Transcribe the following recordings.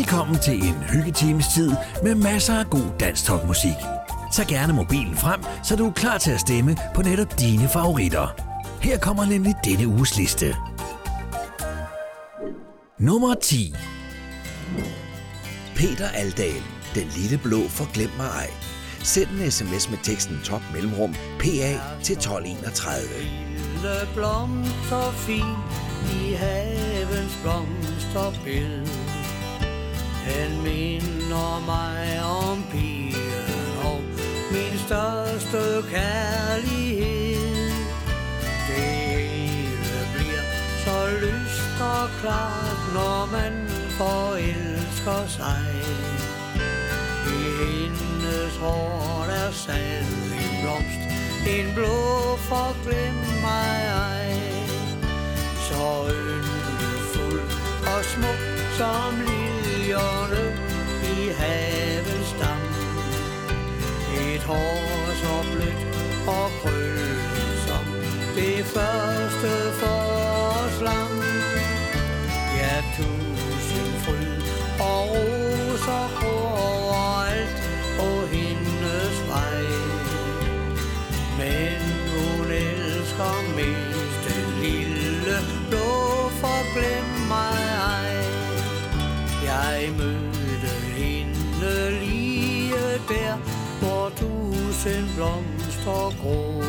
Velkommen til en hyggetimes tid med masser af god dansk topmusik. Tag gerne mobilen frem, så du er klar til at stemme på netop dine favoritter. Her kommer nemlig denne uges liste. Nummer 10 Peter Aldal, Den lille blå forglem mig ej. Send en sms med teksten top mellemrum PA til 1231. Lille blomster fin i havens blomsterbillede den minder mig om pigen og min største kærlighed. Det hele bliver så lyst og klart, når man forelsker sig. I hendes hår er sand en blomst, en blå forglem mig ej. Så yndefuld og smuk som liljerne i havets dam. Et hår så blødt og krøllet som det første forårslam. Ja, tusind fryd og roser overalt på hendes vej. Men hun elsker mere tusind blomster grå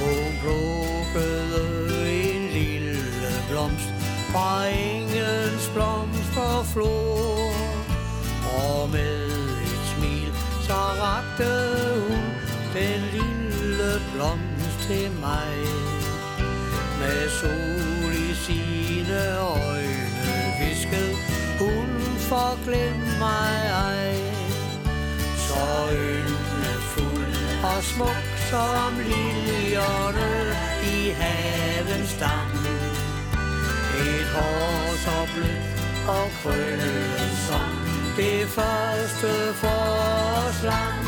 Hun plukkede en lille blomst fra engens blomsterflor. Og med et smil, så rakte hun den lille blomst til mig. Med sol i sine øjne viskede hun forglem mig ej. Så øl og smuk som liljerne i havens dam. Et hår så blødt og krøllet som det første forårslam.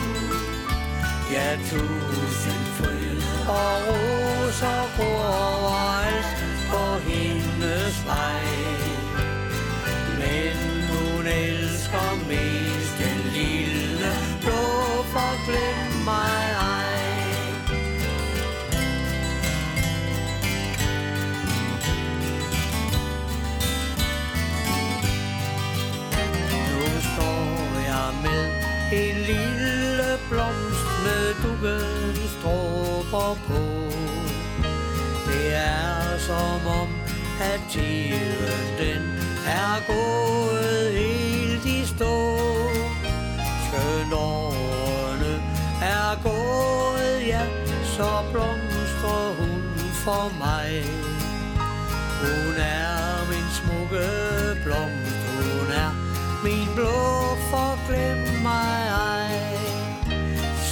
Ja, tusind fryd og roser gror overalt på hendes vej. Men hun elsker mest den lille blå forglem mig blomst med dukkens dråber på. Det er som om, at tiden den er gået helt i stå. Skøn årene er gået, ja, så blomstrer hun for mig. Hun er min smukke blomst, hun er min blå forglem mig ej.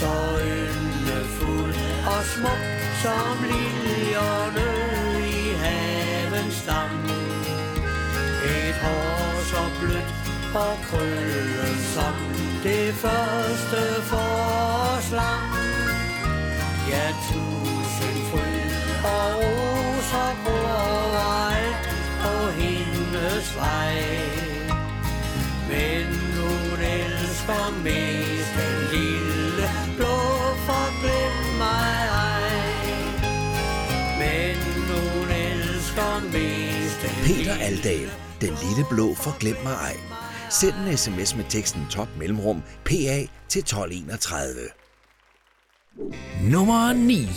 Så yndefuld og smuk som liljerne i havens stam. Et hår så blødt og krøllet som det første forslag. Ja, tusind fryd og roser gror overalt på hendes vej. Men hun elsker mig Peter Aldal, Den lille blå forglem mig ej. Send en sms med teksten top mellemrum PA til 1231. Nummer 9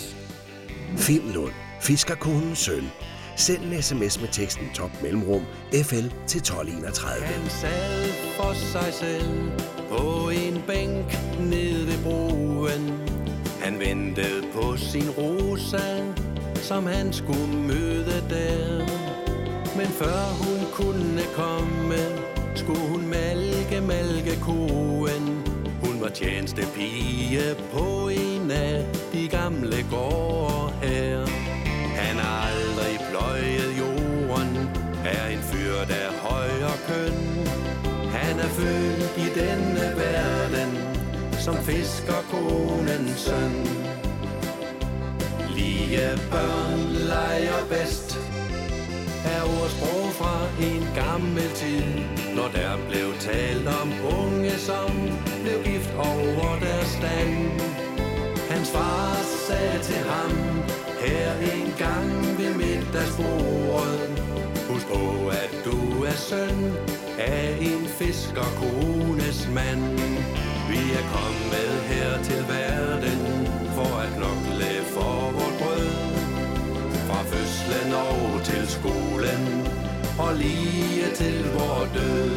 Finn Lund, Fiskerkonens søn. Send en sms med teksten top mellemrum FL til 1231. Han sad for sig selv på en bænk nede ved broen. Han ventede på sin rosa, som han skulle møde der. Men før hun kunne komme, skulle hun malke, malke koen. Hun var tjenestepige på en af de gamle gårde her. Han har aldrig pløjet jorden, er en fyr, der er høj og køn. Han er født i denne verden, som fiskerkonens søn. Lige børn leger bedst, er ordsprog fra en gammel tid, når der blev talt om unge, som blev gift over deres stand. Hans far sagde til ham, her en gang ved middagsbordet, Husk på, at du er søn af en fiskerkones mand. Vi er kommet her til verden for at knokle for vores brød. Fra og til skolen og lige til vor død.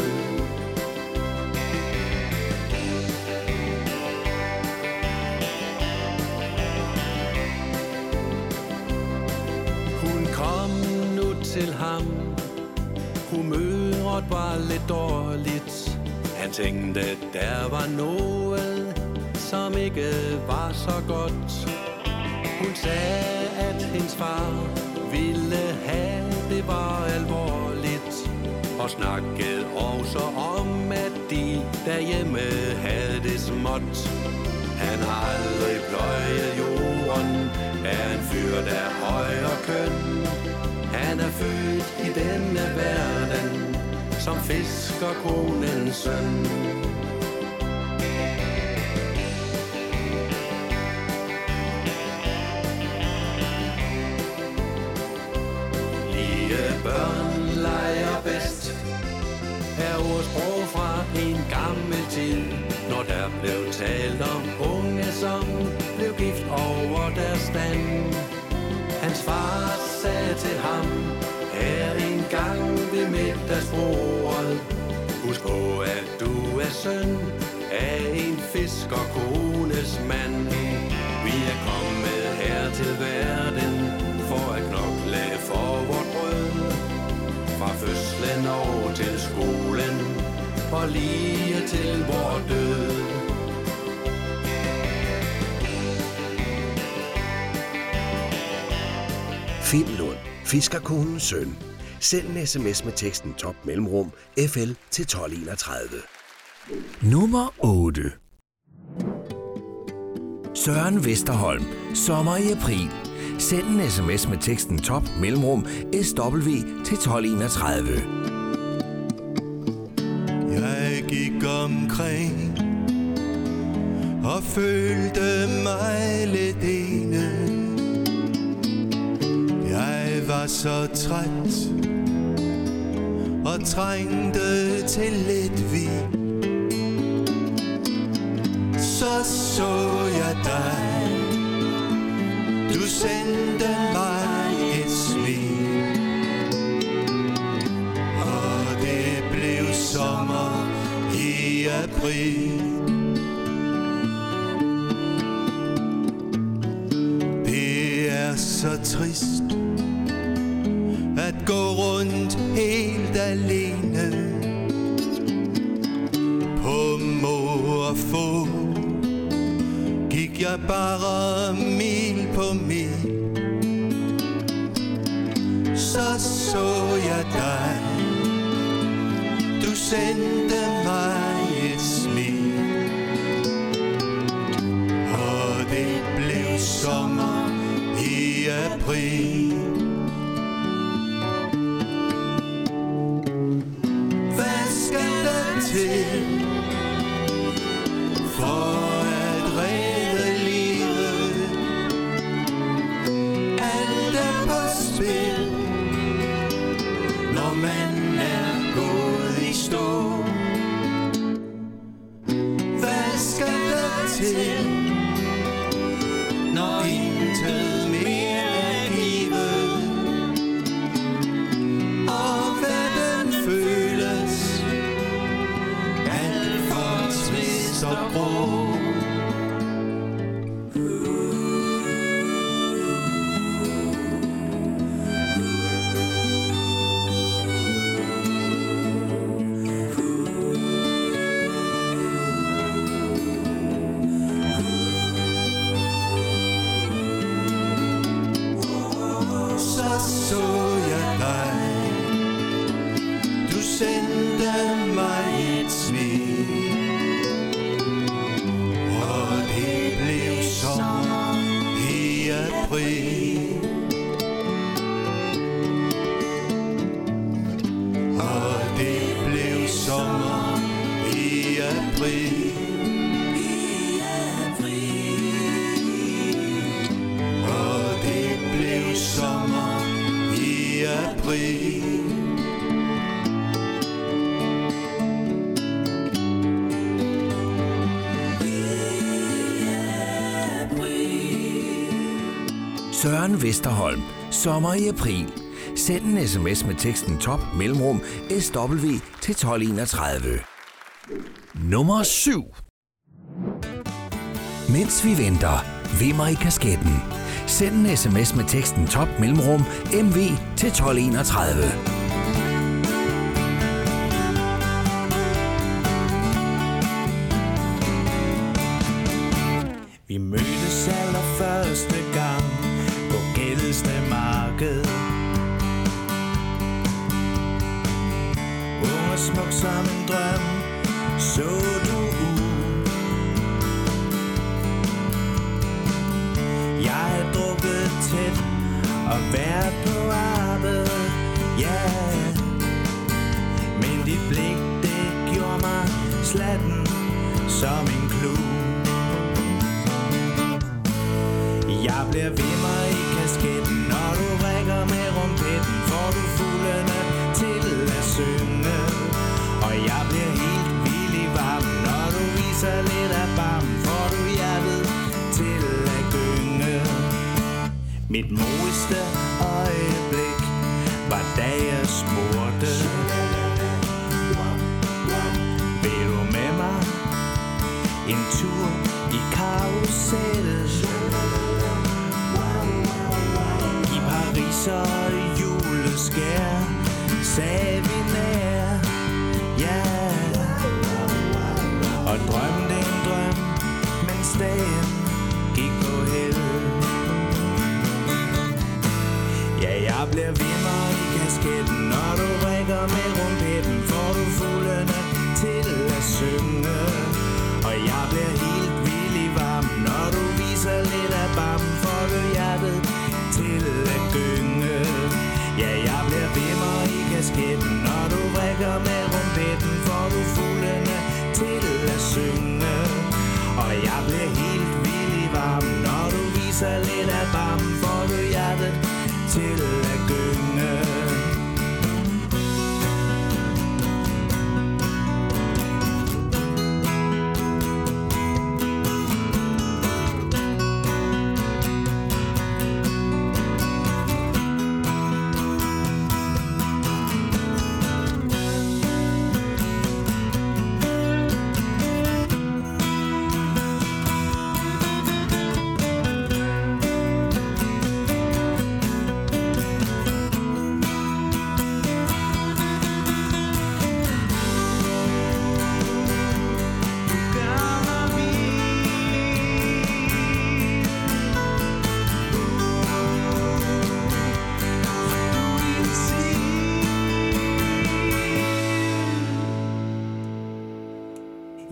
Hun kom nu til ham. Humøret var lidt dårligt. Han tænkte, der var noget Som ikke var så godt. Hun sagde, at hendes far det var alvorligt Og snakkede også om, at de derhjemme havde det småt Han har aldrig pløjet jorden Er en fyr, der er høj og køn han er født i denne verden som fiskerkonens søn. Tid, når der blev talt om unge, som blev gift over deres stand. Hans far sagde til ham, her en gang ved middagsbordet. Husk på, at du er søn af en fiskerkones mand. Vi er kommet her til verden for at knokle for vort brød. Fra fødslen over til skolen og lige til vor død. Finn Lund, Fiskerkonens søn. Send en sms med teksten top mellemrum FL til 1231. Nummer 8 Søren Vesterholm. Sommer i april. Send en sms med teksten top mellemrum SW til 1231. Gik omkring og følte mig lidt ene. Jeg var så træt og trængte til lidt vin. Så så jeg dig, du sendte mig i. Det er så trist at gå rundt helt alene på må og få gik jeg bare mil på mil så så jeg dig du sendte Søren Vesterholm. Sommer i april. Send en sms med teksten top mellemrum SW til 1231. Nummer 7. Mens vi venter, vimmer i kasketten. Send en sms med teksten top mellemrum MV til 1231.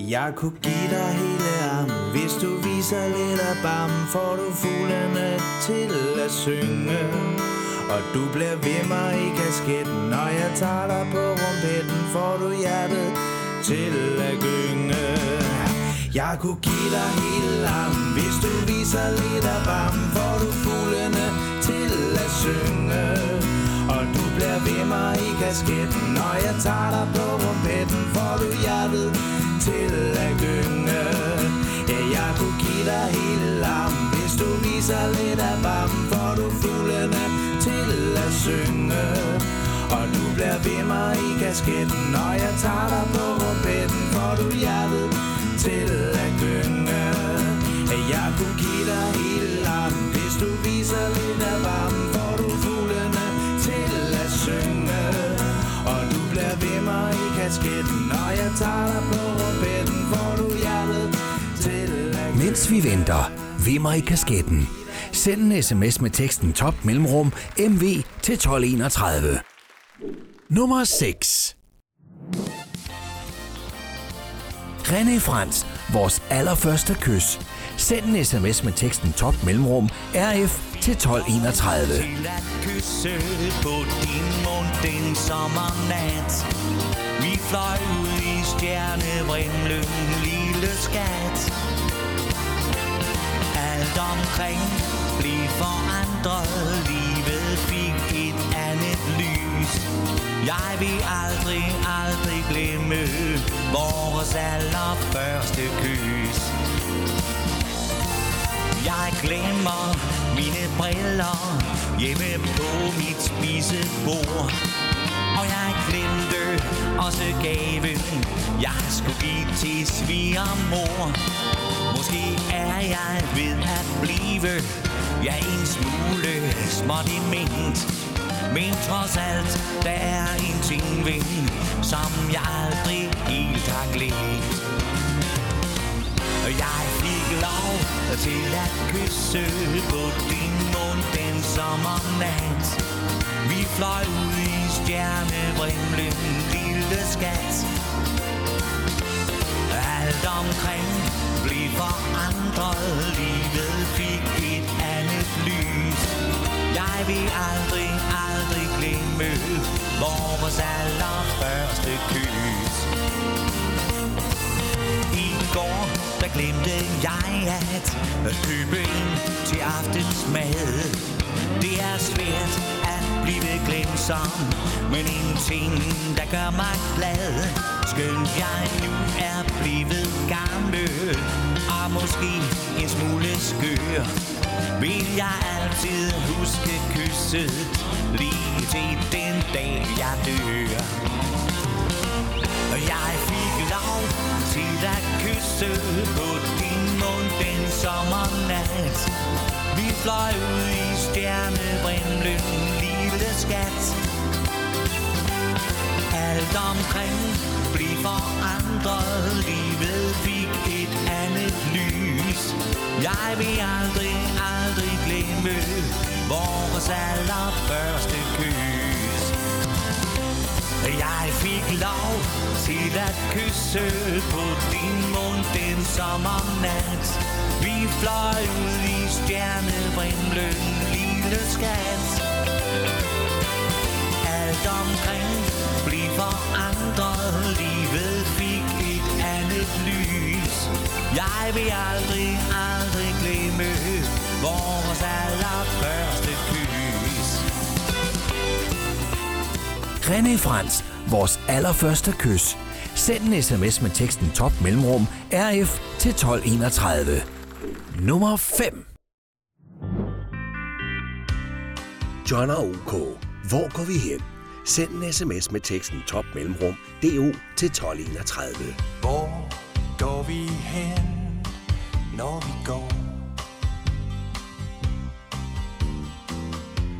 Jeg kunne give dig hele armen Hvis du viser lidt af bam Får du fuglene til at synge. Og du bliver ved mig i kasketten. Når jeg tager dig på rumpetten Får du hjertet til at gynge. Jeg kunne give dig hele armen Hvis du viser lidt af bam Får du fuglene til at synge. Og du bliver ved mig i kasketten. Når jeg tager dig på rumpetten Får du hjertet til at gynge Ja, jeg kunne give dig hele lam Hvis du viser lidt af varm Får du fuglene til at synge. Og du bliver ved mig i kasketten Når jeg tager dig på rumpetten Får du hjertet til at gynge. Ja, jeg kunne give dig hele lam Hvis du viser lidt af varm kasketten Når jeg tager dig på rumpetten Får du hjertet til at Mens vi venter, vimmer i kasketten. Send en sms med teksten top mellemrum MV til 1231. Nummer 6. René Frans, vores allerførste kys. Send en sms med teksten top mellemrum RF til 1231. Til at kysse på din mund den sommernat fløj ud i stjernevrimlen, lille skat. Alt omkring blev forandret Livet fik et andet lys. Jeg vil aldrig, aldrig glemme Vores allerførste kys. Jeg glemmer mine briller hjemme på mit spisebord. Og jeg glemte også gaven, jeg skulle give til svigermor. Måske er jeg ved at blive, ja en smule småt i ment. Men trods alt, der er en ting ved, som jeg aldrig helt har glemt. Jeg fik lov til at kysse på din mund den sommernat. Vi fløj ud i stjernevrimlen, lille skat. Alt omkring blev forandret, livet fik et andet lys. Jeg vil aldrig, aldrig glemme vores allerførste kys. I går, der glemte jeg at købe ind til aftensmad. Det er svært vi vil glemme som men en ting, der gør mig glad. Skønt jeg nu er blevet gammel, og måske en smule skør, vil jeg altid huske kysset, lige til den dag jeg dør. Og jeg fik lov til at kysse på din mund den sommernat. Vi fløj ud i stjernebrimlen lille skat. Alt omkring blev forandret, livet fik et andet lys. Jeg vil aldrig, aldrig glemme vores allerførste kys. Jeg fik lov til at kysse på din mund den sommernat. Vi fløj ud i stjernevrimlen, lille skat. Omkring blev forandret, livet fik et andet lys. Jeg vil aldrig, aldrig glemme vores allerførste kys. René Frans, vores allerførste kys. Send en sms med teksten top mellemrum RF til 1231. Nummer 5. John og OK. Hvor går vi hen? Send en sms med teksten top mellemrum DO til 1231. Hvor går vi hen, når vi går?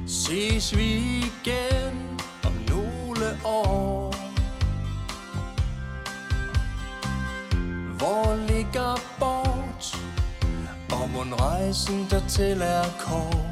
Ses vi igen om nogle år? Hvor ligger bort? Og mon rejsen dertil er kort?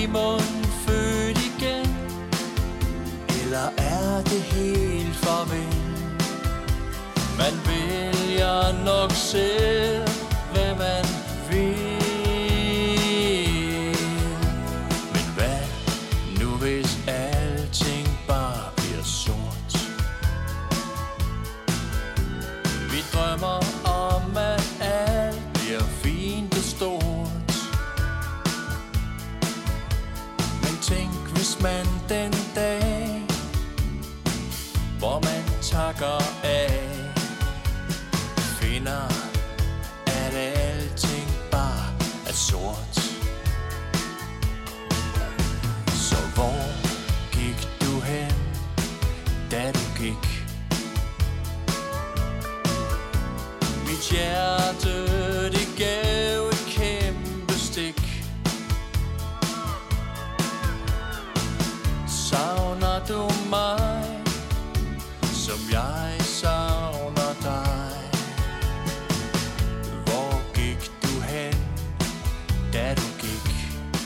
Simon født igen? Eller er det helt farvel? Man vælger nok selv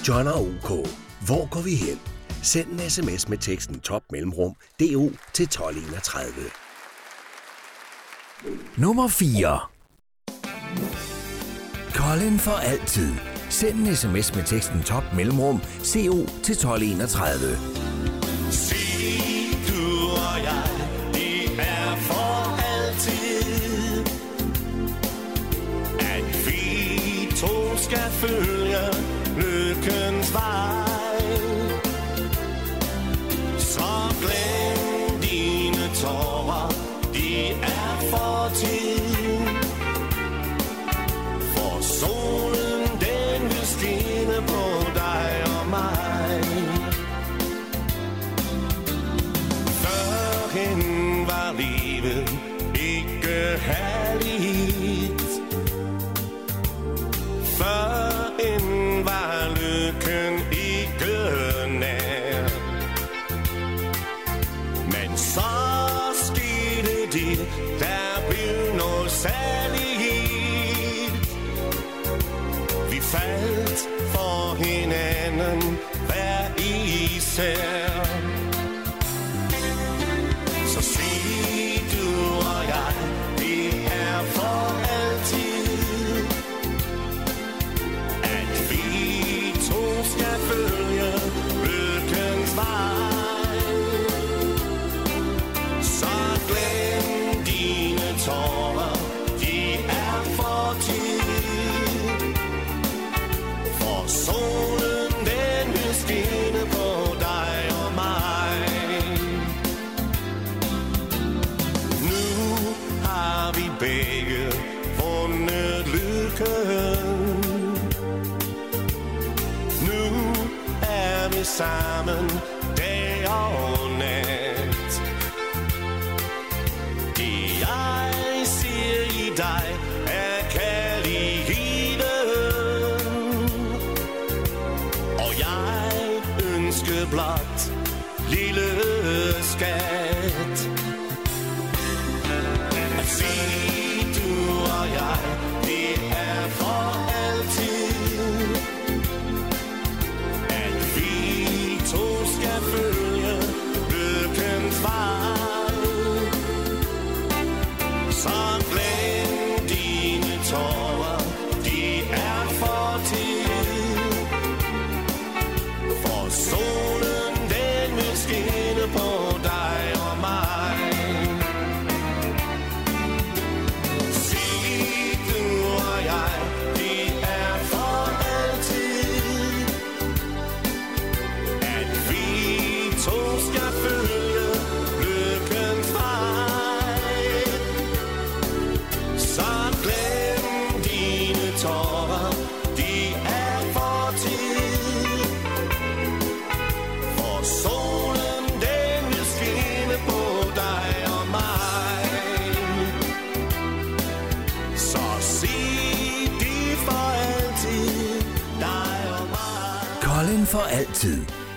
John og OK. Hvor går vi hen? Send en sms med teksten top mellemrum DO til 1231. Nummer 4. Colin for altid. Send en sms med teksten top mellemrum CO til 1231. Se, du og jeg, er for altid. At vi to skal følge chickens by.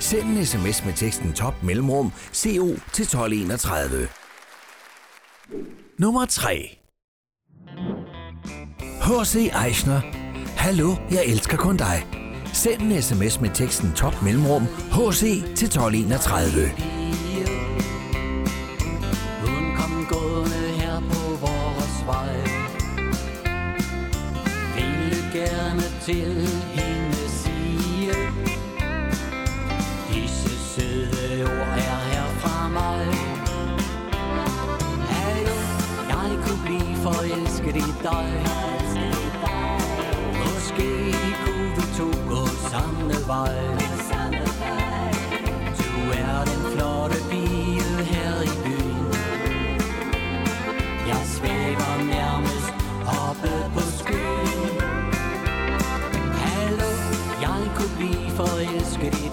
Send en sms med teksten top mellemrum CO til 1231. Nummer 3. H.C. Eichner. Hallo, jeg elsker kun dig. Send en sms med teksten top mellemrum HC til 1231.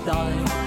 die.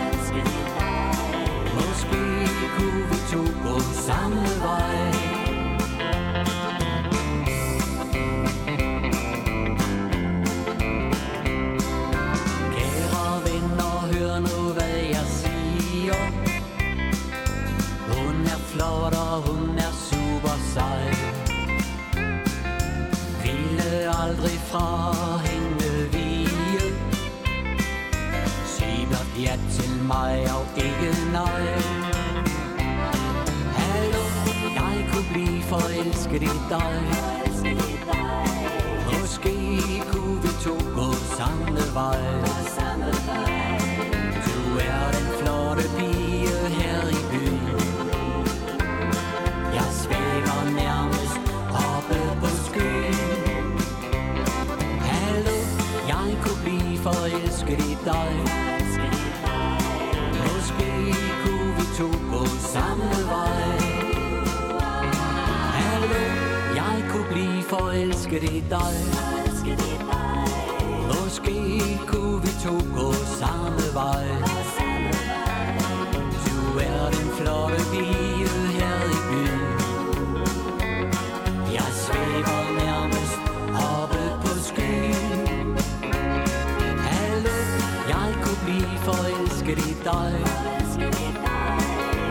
dig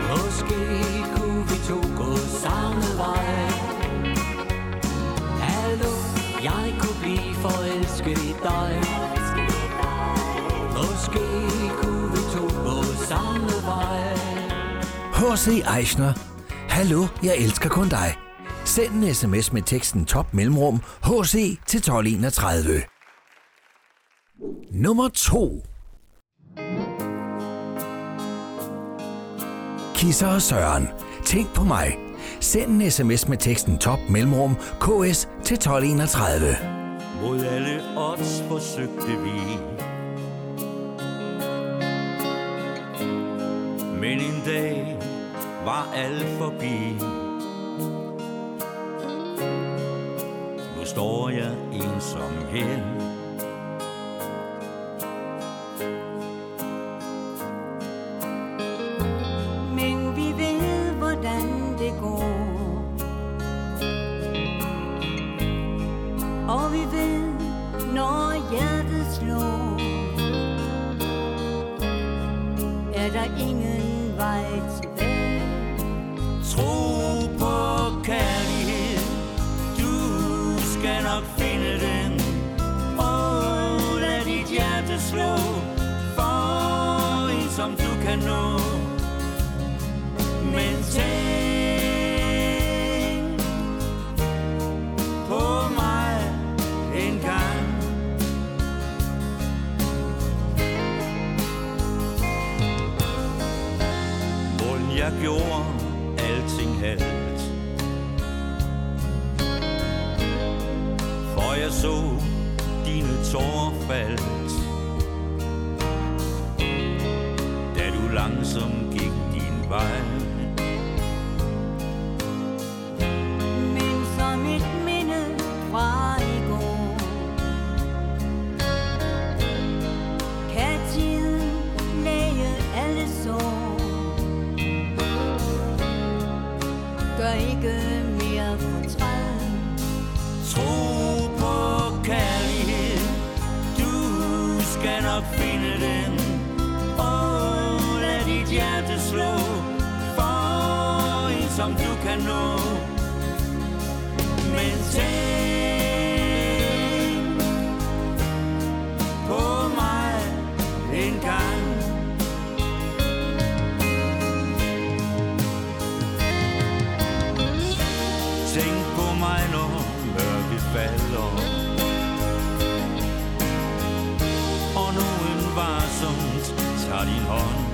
Måske kunne vi to gå samme vej Hallo, jeg kunne blive forelsket i dig Måske kunne vi to gå samme vej H.C. Eichner Hallo, jeg elsker kun dig. Send en sms med teksten top mellemrum HC til 1231. Nummer 2 Sisser og Søren. Tænk på mig. Send en sms med teksten top mellemrum ks til 1231. Mod alle odds forsøgte vi Men en dag var alt forbi Nu står jeg ensom her slå For en som du kan nå. Tager din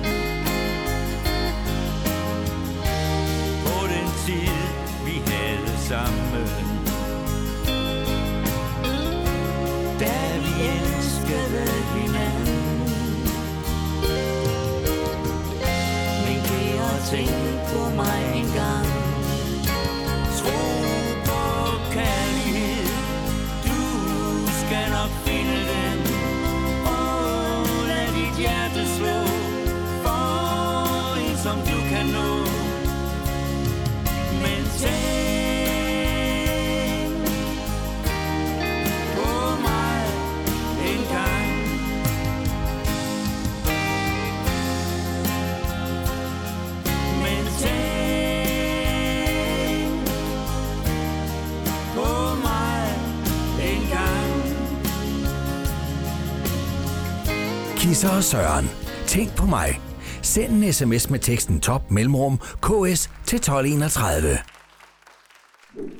Sisse og Søren. Tænk på mig. Send en sms med teksten top mellemrum ks til 1231.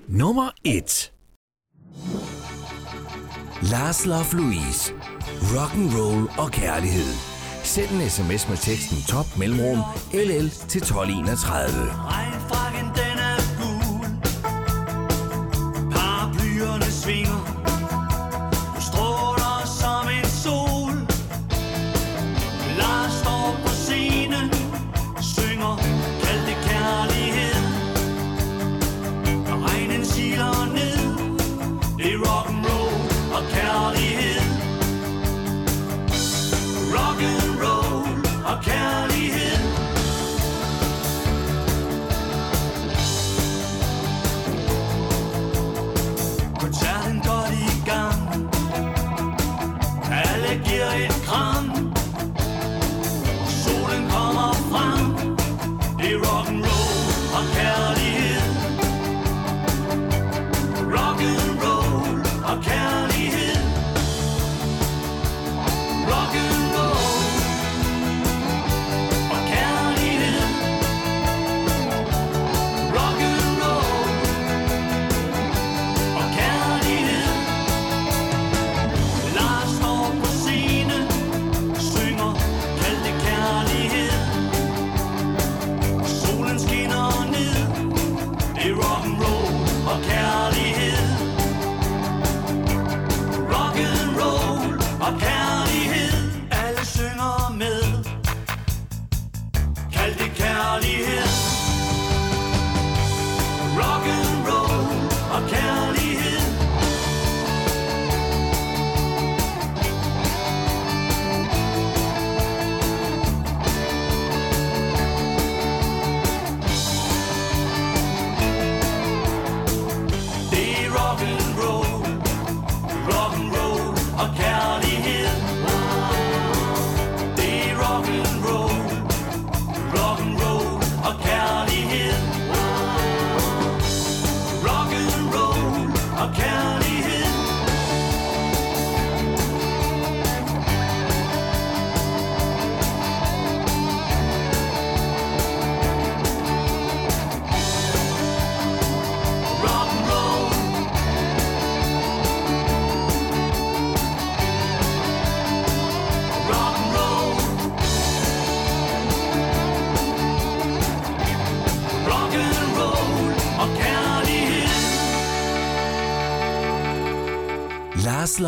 Nummer 1. Lars Love Louise. Rock and roll og kærlighed. Send en sms med teksten top mellemrum LL til 1231. Regnfrakken den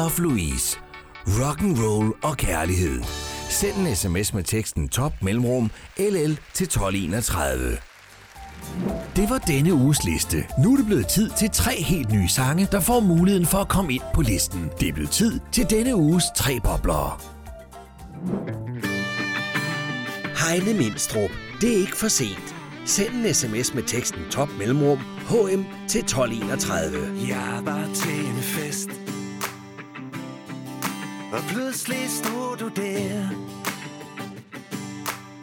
Love Louise. Rock and roll og kærlighed. Send en sms med teksten top mellemrum LL til 1231. Det var denne uges liste. Nu er det blevet tid til tre helt nye sange, der får muligheden for at komme ind på listen. Det er blevet tid til denne uges tre boblere. Heine Mindstrup. Det er ikke for sent. Send en sms med teksten top mellemrum HM til 1231. Jeg var til en fest og pludselig stod du der.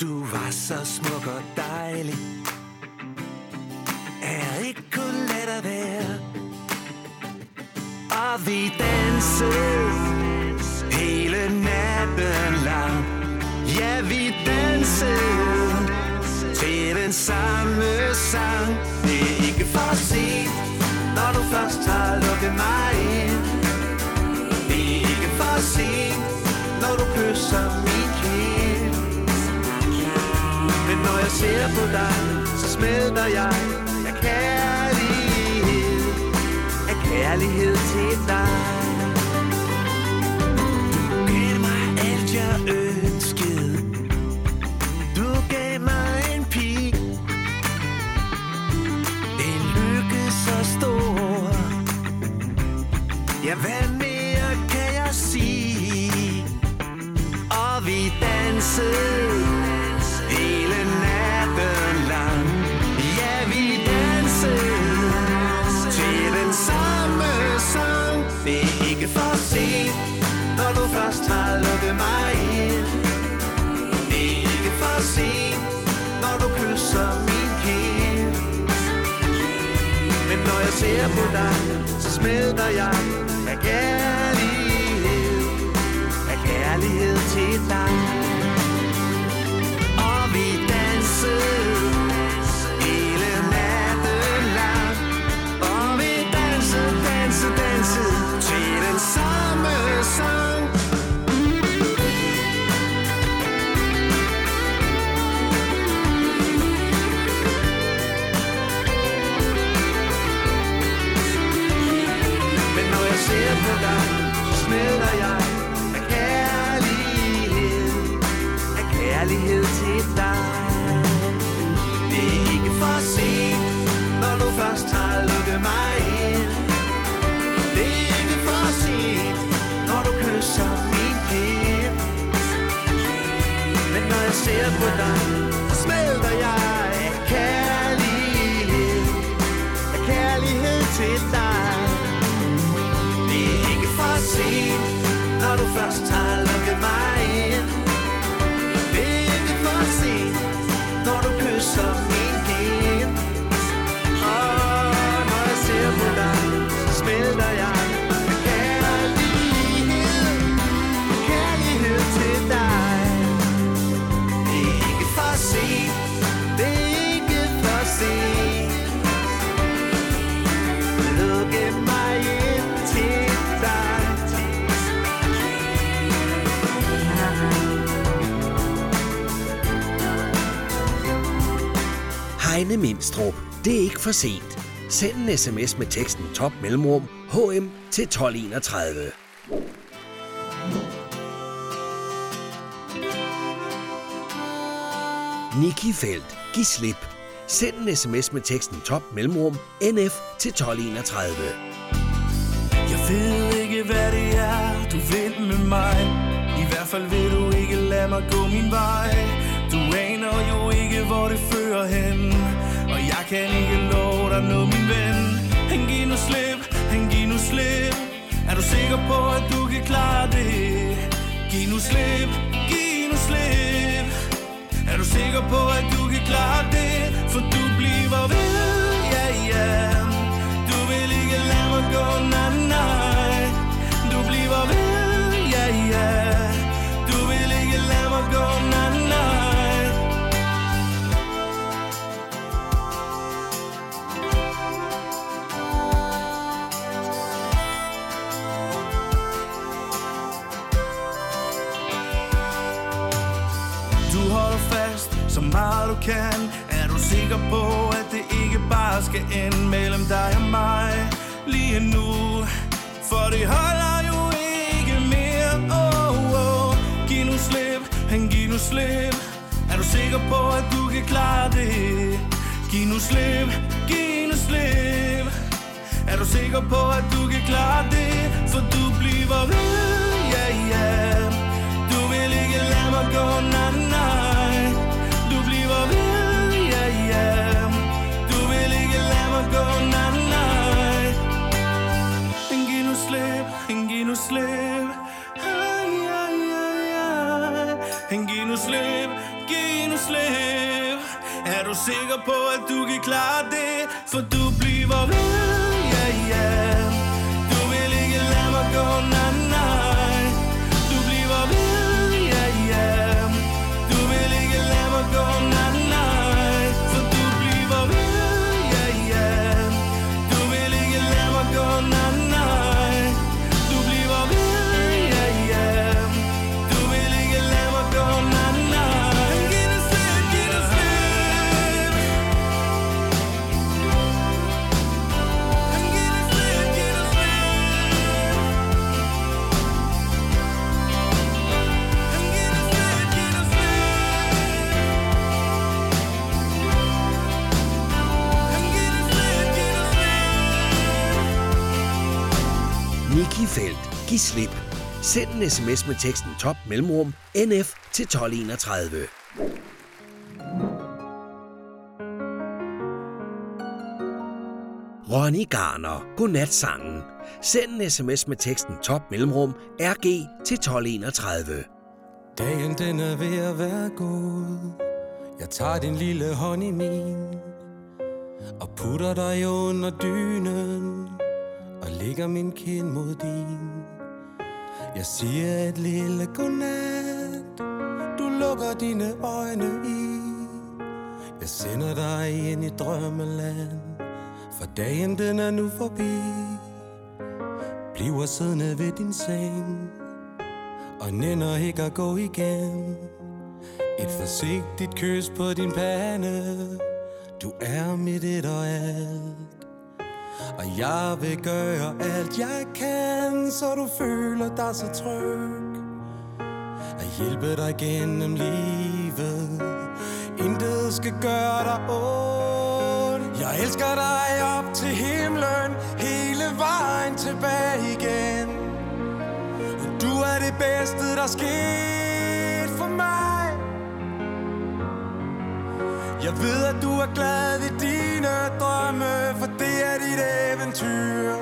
Du var så smuk og dejlig. Er ikke kun let at være. Og vi dansede hele natten lang. Ja, vi dansede til den samme sang. Det er ikke for sent, når du først har lukket mig ind for sent, når du kysser min kind Men når jeg ser på dig, så smelter jeg af kærlighed. Af kærlighed til dig. Ser på dig, så smelter jeg af. Heine Mindstrup. Det er ikke for sent. Send en sms med teksten top mellemrum HM til 1231. Niki Felt. Giv slip. Send en sms med teksten top mellemrum NF til 1231. Jeg ved ikke, hvad det er, du vil med mig I hvert fald vil du ikke lade mig gå min vej Du aner jo ikke, hvor det fører hen kan ikke love dig noget, min ven Han giv nu slip, han giv nu slip Er du sikker på, at du kan klare det? Giv nu slip, giv nu slip Er du sikker på, at du kan klare det? For du bliver ved, ja, yeah, ja yeah. Du vil ikke lade mig gå, nej, nej Du bliver ved, ja, yeah, ja yeah. Du vil ikke lade mig gå, nej, nej meget du kan. Er du sikker på, at det ikke bare skal ende mellem dig og mig? Lige nu For det holder jo ikke mere. Oh, oh. Giv nu slip, han giv nu slip. Er du sikker på, at du kan klare det? Giv nu slip, giv nu slip. Er du sikker på, at du kan klare det? For du bliver ved, ja, ja. Du vil ikke lade mig gå, na na gå, nej, nej Men giv nu slip, men giv nu slip Ay, ay, ay, ay. Men giv nu slip, giv nu slip Er du sikker på, at du kan klare det? For du bliver ved, Giv slip. Send en sms med teksten top mellemrum NF til 1231. Ronny Garner. Godnatsangen. Send en sms med teksten top mellemrum RG til 1231. Dagen den er ved at være god. Jeg tager din lille hånd i min Og putter dig under dynen Og lægger min kind mod din jeg siger et lille godnat. Du lukker dine øjne i. Jeg sender dig ind i drømmeland. For dagen den er nu forbi. Bliver siddende ved din seng. Og nænder ikke at gå igen. Et forsigtigt kys på din pande. Du er mit et og alt. Og jeg vil gøre alt jeg kan Så du føler dig så tryg. At hjælpe dig gennem livet. Intet skal gøre dig ondt. Jeg elsker dig op til himlen Hele vejen tilbage igen. Du er det bedste, der skete for mig. Jeg ved, at du er glad i dine drømme For det er dit eventyr.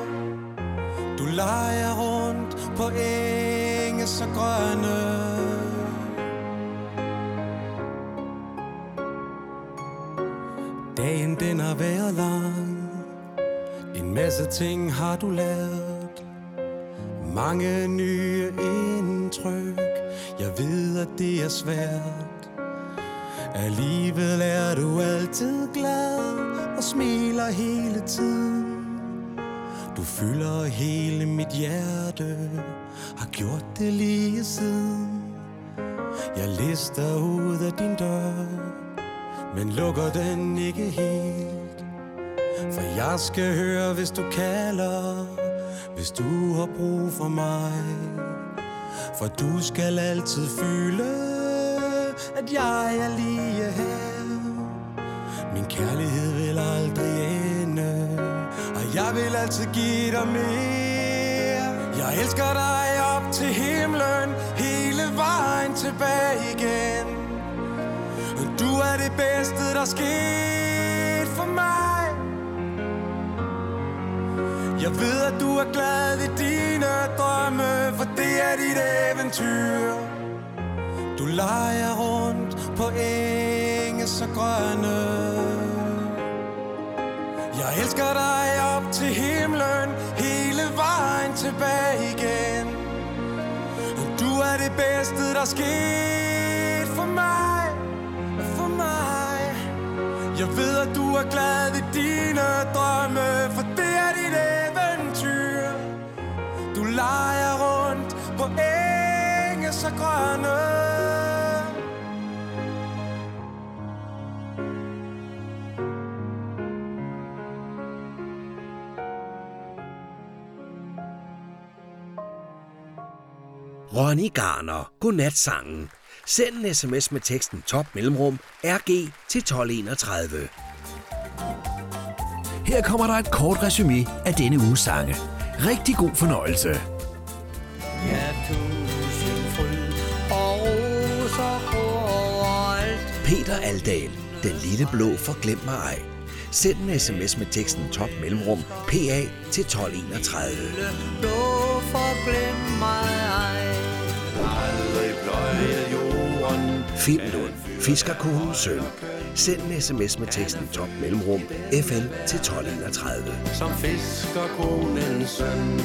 Du leger rundt på enge så grønne. Dagen den har været lang. En masse ting har du lært. Mange nye indtryk. Jeg ved, at det er svært. Alligevel er du altid glad. Og smiler hele tiden. Du fylder hele mit hjerte Har gjort det lige siden. Jeg lister ud af din dør Men lukker den ikke helt. For jeg skal høre, hvis du kalder hvis du har brug for mig. For du skal altid føle At jeg er lige her. Min kærlighed vil aldrig ende Og jeg vil altid give dig mere Jeg elsker dig op til himlen Hele vejen tilbage igen Du er det bedste, der skete for mig jeg ved, at du er glad i dine drømme, for det er dit eventyr. Du leger rundt på enge så grønne. Jeg elsker dig op til himlen, hele vejen tilbage igen. Du er det bedste, der skete for mig, for mig. Jeg ved, at du er glad i dine drømme, for det er dit eventyr. Du leger rundt på enge så grønne. Ronny Garner. Godnat sangen. Send en sms med teksten top mellemrum RG til 1231. Her kommer der et kort resume af denne uges sange. Rigtig god fornøjelse. Ja, tusind fryd og roser overalt. Peter Aldal. Den lille blå forglem mig ej. Send en sms med teksten top mellemrum PA til 1231. Blå forglem mig ej. Finn Lund. Søn. Send en sms med teksten top mellemrum FN til 1231. Som fiskerkonens søn.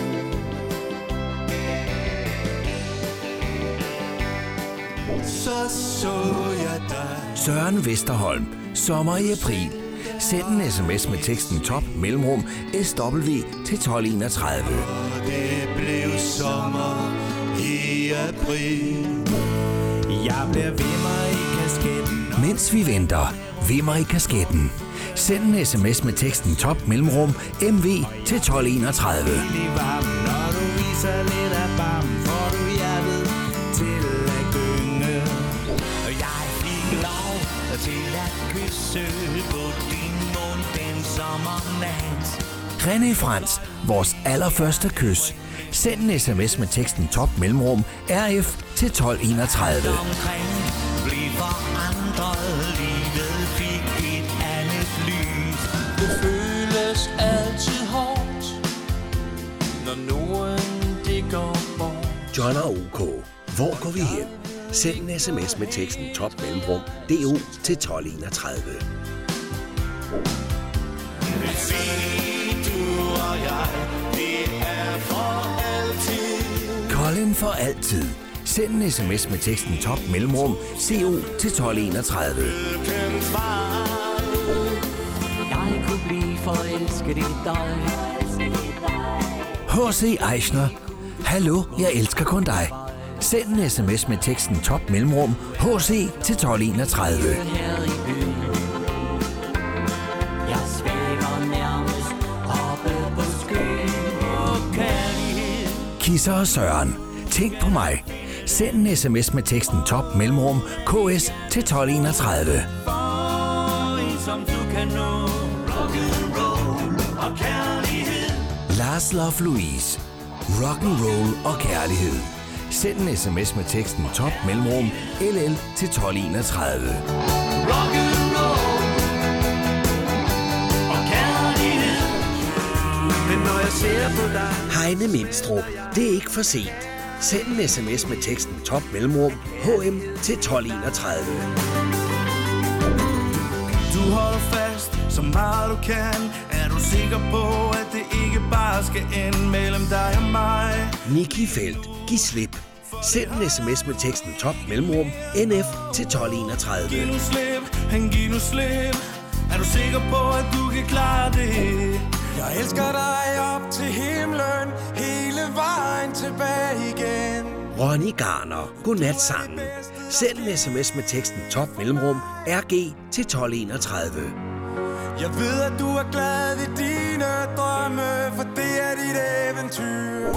Så så jeg dig. Søren Vesterholm. Sommer i april. Send en sms med teksten top mellemrum SW til 1231. Det blev sommer i april. Jeg bliver mig i kasketten Mens vi venter, vimmer i kasketten. Send en sms med teksten top mellemrum MV til 1231. i varmen Når du viser lidt af bam Får du hjertet til at gynge Og jeg fik lov til at kysse på din mund den sommernat. René Frans, vores allerførste kys. Send en sms med teksten top mellemrum RF til 1231. omkring Bliv forandret Livet fik et andet lys Det føles altid hårdt Når nogen det går bort John og OK. Hvor går vi hen? Send en sms med teksten top mellemrum DO til 1231. Hvis vi, du og jeg for altid for altid. Send en sms med teksten top mellemrum CO til 1231. Lykkens vej Jeg kunne blive forelsket i dig H.C. Eichner. Hallo, jeg elsker kun dig. Send en sms med teksten top mellemrum HC til 1231. Kisser og Søren. Tænk på mig. Send en sms med teksten top mellemrum KS til 1231. Lars Love Louise. Rock and roll og kærlighed. Send en sms med teksten top mellemrum LL til 1231. Rock'n'roll Heine Mindstrup. Det er ikke for sent. Send en sms med teksten top mellemrum HM til 1231. Du holder fast så meget du kan Er du sikker på at det ikke bare skal ende mellem dig og mig Niki Felt. Giv slip. Send en sms med teksten top mellemrum NF til 1231. Giv nu slip, han giv nu slip Er du sikker på at du kan klare det jeg elsker dig op til himlen, hele vejen tilbage igen. Ronny Garner, godnat sangen. Send en sms med teksten top mellemrum RG til 1231. Jeg ved, at du er glad i dine drømme, for det er dit eventyr.